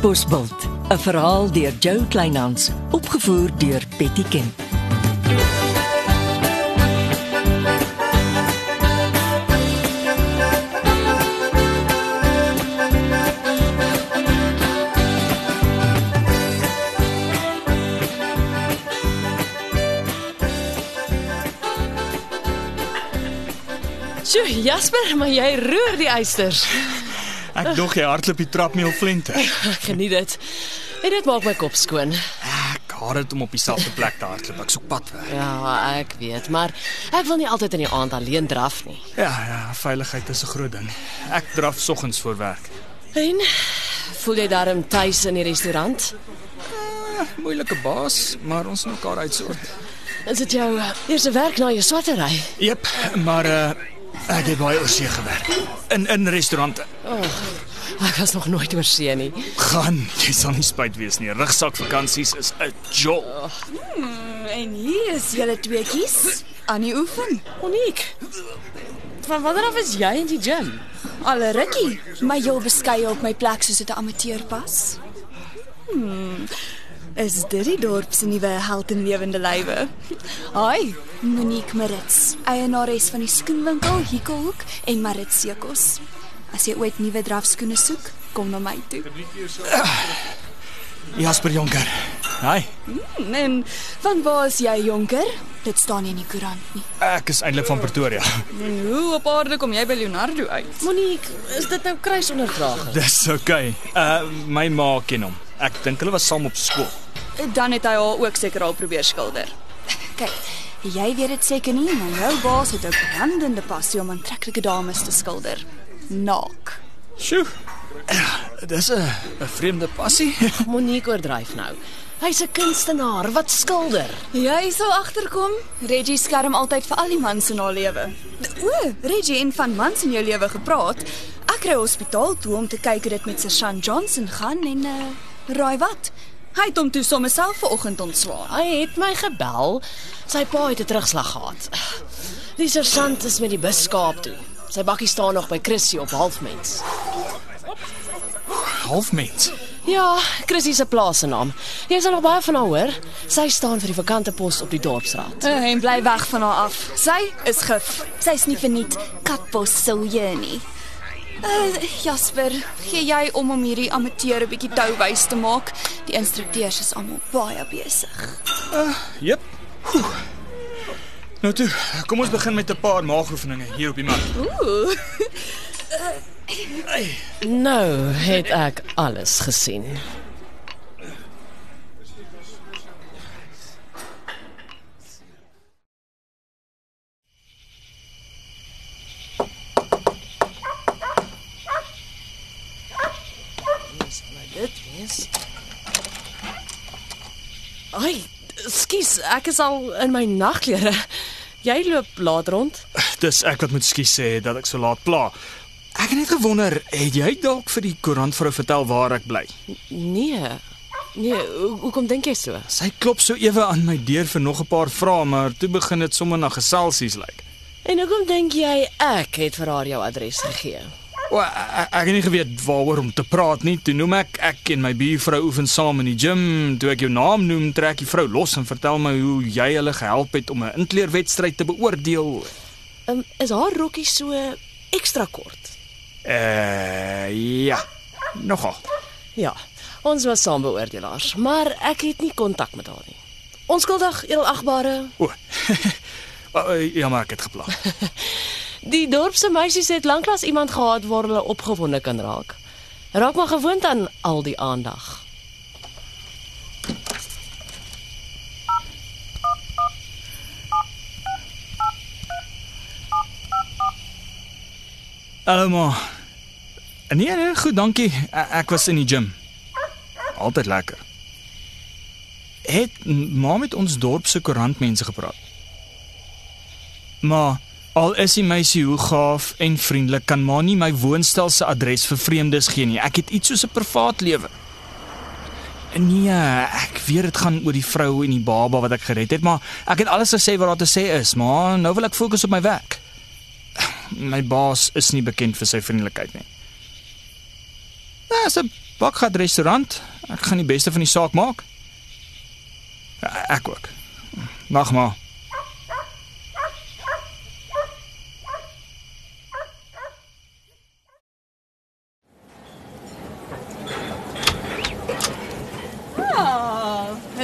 Bosbult, 'n verhaal deur Jo Kleinhans, opgevoer deur Betty Kemp. Sjoe, Jasper, maar jy roer die eisters. Ek dog jy hardloop die trap nie op flente. Ek geniet dit. En dit maak my kop skoon. Ek haat dit om op dieselfde plek te hardloop. Ek soek pad weg. Ja, ek weet, maar ek wil nie altyd in die aand alleen draf nie. Ja, ja, veiligheid is 'n groot ding. Ek draf soggens voor werk. En voel jy darm tuis in die restaurant? Moeilike baas, maar ons moet mekaar uitsort. Is dit jou uh, eerste werk na jou swattery? Jep, maar uh ek het baie oorsee gewerk. In in restaurante. Ek was nog nooit oor see nie. Gaan, jy sal nie spyt wees nie. Rugsak vakansies is 'n jol. En hier is julle tweeetjies aan die oefen. Uniek. Van wanneer af is jy in die gym? Alle rukkie, maar heel beskeie op my plek soos dit 'n amateur pas. Hmm. Is dit die dorp se nuwe held en lewende lywe? Hi, Monique Marits, eienares van die skoenwinkel Hikkelhoek en Marits Sekos. As jy ooit nuwe drafskoene soek, kom na my toe. Jasper Jonker. Hi. Hmm, En van waar is jy, jonker? Dit staan nie in die koerant nie. Ek is eintlik van Pretoria. En hoe op aarde kom jy by Leonardo uit? Monique, is dit nou kruisondervraging? Dis oukei. Okay. Uh my ma ken hom. Ek dink hulle was saam op skool. Dan het hy haar ook seker al probeer skilder. Kyk, jy weet dit seker nie, maar jou baas het 'n brandende passie om aantreklike dames te skilder. Naak. Sjoe. Dis 'n 'n vreemde passie. Monique oordryf nou. Hy's 'n kunstenaar wat skilder. Jy sal agterkom. Reggie skerm altyd vir al die mans in haar lewe. O, Reggie en van mans in jou lewe gepraat. Ek ry hospitaal toe om te kyk hoe dit met Sergeant Johnson gaan en uh raai wat? Hy het hom toe sommer self vanoggend ontslaan. Hy het my gebel. Sy pa het 'n terugslag gehad. Die sergeant is met die bus Kaap toe. Sy bakkie staan nog by Chrissy op halfmens. Halfmens. Ja, Chrissy se plaas se naam. Jy sal nog baie van haar hoor. Sy staan vir die vakante pos op die dorpsraad. Uh, en bly weg van haar af. Sy is gif. Sy's nie verniet katbos sou jy nie. Uh, Jasper, gee jy om om hierdie amateur 'n bietjie touwys te maak? Die instrukteurs is almal baie besig. Jep. Oeh. Nou toe, kom ons begin met 'n paar maagoefeninge hier op die mat. Ooh. Nou het ek alles gesien. Dit is. Ai, skus, ek is al in my nagklere. Jy loop laat rond? Dis ek wat moet skuis sê dat ek so laat pla. Ek het net gewonder, het jy dalk vir die koerantvrou vertel waar ek bly? Nee. Nee, hoe, hoekom dink jy so? Sy klop so ewe aan my deur vir nog 'n paar vrae, maar toe begin dit sommer na geselsies lyk. En hoekom dink jy ek het vir haar jou adres gegee? O, ek, ek het nie geweet waaroor om te praat nie. Toe noem ek ek en my buurvrou oefen saam in die gim. Toe ek jou naam noem, trek die vrou los en vertel my hoe jy hulle gehelp het om 'n inkleerwedstryd te beoordeel. Um, is haar rokkie so ekstra kort? Uh ja. Nogal. Ja, ons was saam beoordelaars, maar ek het nie kontak met haar nie. Onskuldig, edelagbare. O. O, ja, maar ek het gepla. Die dorp se meisies het lanklaas iemand gehad waar hulle opgewonde kan raak. Raak maar gewoond aan al die aandag. Ma. Nee, nee, goed, dankie. Ek, ek was in die gim. Altyd lekker. Het ma met ons dorp se koerantmense gepraat? Ma, al is die meisie hoe gaaf en vriendelik, kan ma nie my woonstel se adres vir vreemdes gee nie. Ek het iets soos 'n privaat lewe. Nee, ek weet dit gaan oor die vrou en die baba wat ek gered het, maar ek het alles gesê wat daar te sê is, maar nou wil ek fokus op my werk. My baas is nie bekend vir sy vriendelikheid nie. Nou, Dis 'n bakgat restaurant. Ek gaan die beste van die saak maak. Ja, ek ook. Nag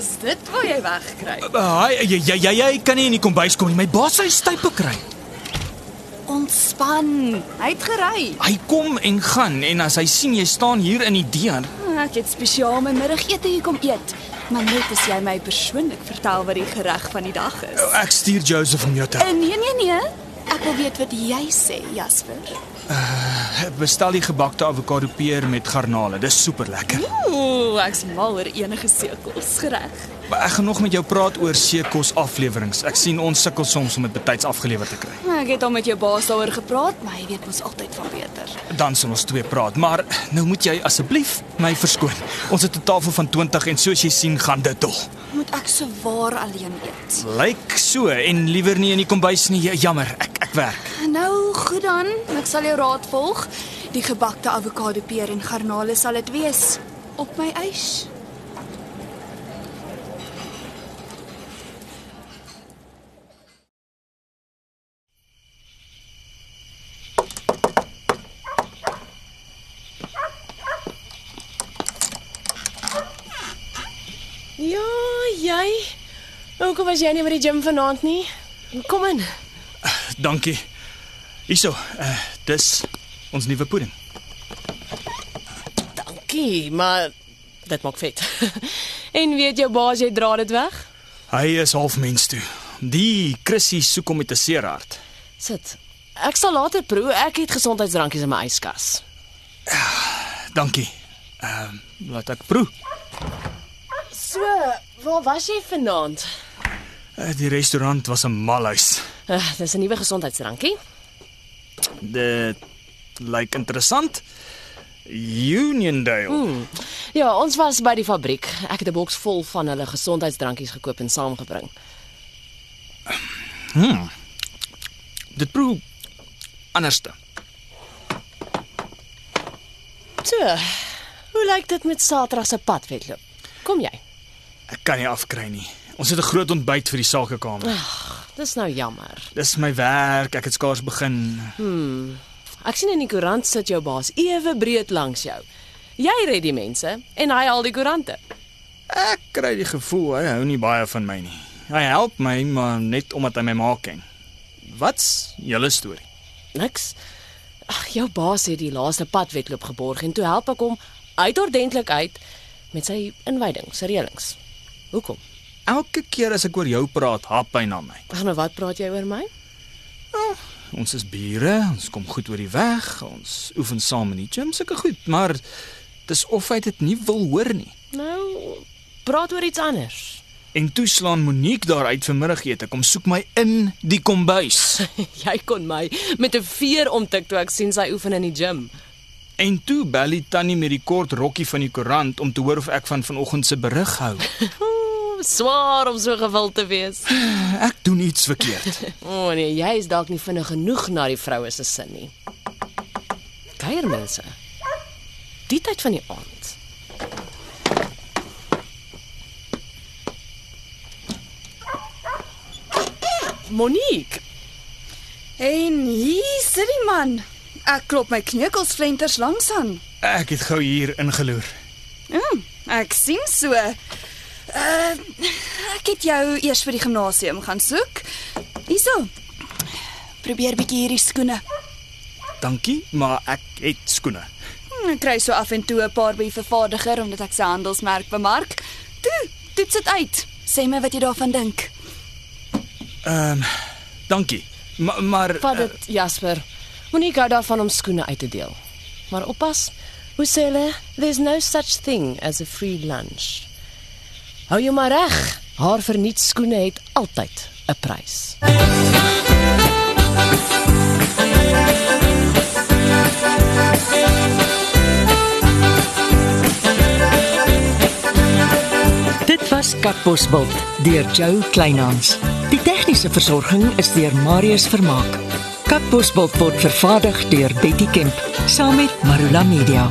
is dit waar jy wegkry? Haai, jy jy jy, jy kan nie in die kombuis kom nie. My baas hy stype kry. Ontspan. Hy het gery. Hy kom en gaan en as hy sien jy staan hier in die deur, Ek het spesiaal my middagete hier kom eet. Maar net as jy my persoonlik vertel wat die gereg van die dag is. ek stuur Joseph om jou te Uh, nee nee nee. Ek wil weet wat jy sê, Jasper. Bestel die gebakte avokado peer met garnale. Dis super lekker. Ooh, ek's mal oor enige seekos gereg. Maar ek gaan nog met jou praat oor seekos afleweringe. Ek sien ons sukkel soms om dit betyds afgelewer te kry. Ek het al met jou baas daaroor gepraat, maar hy weet mos altyd van beter. Dan sal ons twee praat, maar nou moet jy asseblief my verskoon. Ons het 'n tafel van 20 en soos jy sien gaan dit tog. Moet ek so waar alleen eet? Lyk so en liewer nie in die kombuis nie. Ja, Jammer, ek ek werk. Nou, goed dan. Ek sal jou raad volg. Die gebakte avokado peer en garnale sal dit wees op my eis. Ja, jy. Hoekom was jy nie by die gym vanaand nie? Kom in. Dankie. Hierso, uh, dis ons nuwe pudding. Dankie, maar dit maak vet. en weet jou baas jy dra dit weg? Hy is half mens toe. Die Chrissy soek hom met 'n seerhart. Sit. Ek sal later proe. Ek het gesondheidsdrankies in my yskas. Dankie. Ehm uh, laat ek proe. So, waar was jy vanaand? Uh, die restaurant was 'n malhuis. Uh, dis 'n nuwe gesondheidsdrankie. Dit lyk interessant. Uniondale. Hmm. Ja, ons was by die fabriek. Ek het 'n boks vol van hulle gesondheidsdrankies gekoop en saamgebring. Dit proe anderste. So, hoe lyk dit met Saterdag se padwedloop? Kom jy? Ek kan nie afkry nie. Ons het 'n groot ontbyt vir die sakekamer. Dis nou jammer. Dis my werk. Ek het skaars begin. Ek sien in die koerant sit jou baas ewe breed langs jou. Jy red die mense en hy al die koerante. Ek kry die gevoel hy hou nie baie van my nie. Hy help my, maar net omdat hy my ma ken. Wat's julle storie? Niks. Ag, jou baas het die laaste padwedloop geborg en toe help ek hom uitordentlik uit met sy inwyding, sy reëlings. Hoekom? Elke keer as ek oor jou praat, hap hy na my. Ag, nou wat praat jy oor my? Ons is bure, ons kom goed oor die weg, ons oefen saam in die gym, sulke goed, maar dis of hy dit nie wil hoor nie. Nou, praat oor iets anders. En toe slaan Monique daar uit vir middagete, kom soek my in die kombuis. jy kon my met 'n veer omtik toe ek sien sy oefen in die gym. En toe bel die tannie met die kort rokkie van die koerant om te hoor of ek van vanoggend se berig hou. Swaar om so gewild te wees. Ek doen iets verkeerd. O oh, nee, jy is dalk nie vinnig genoeg na die vroue se sin nie. Kuiermense. Die tyd van die aand. Monique, En hier sit die man. Ek klop my kneukels flenters langs aan. Ek het gou hier ingeloer. Mm, ek sien so. Uh ek het jou eers vir die gimnasium gaan soek. Hierso. Probeer bietjie hierdie skoene. Dankie, maar ek het skoene. Hm, Ek kry so af en toe 'n paar by die vervaardiger omdat ek se handelsmerk bemark. Toe, toets dit uit. Sê my wat jy daarvan dink. Ehm, um, dankie. Maar maar vat dit Jasper. Monique hou daarvan om skoene uit te deel. Maar oppas. Hoe sê hulle? There's no such thing as a free lunch. Hou jou maar reg. Haar verniet skoene het altyd 'n prys. Dit was Katbosveld deur Jo Kleinhans. Die tegniese versorging is deur Marius Vermaak. Katbosveld word vervaardig deur Betty Kemp saam met Marula Media.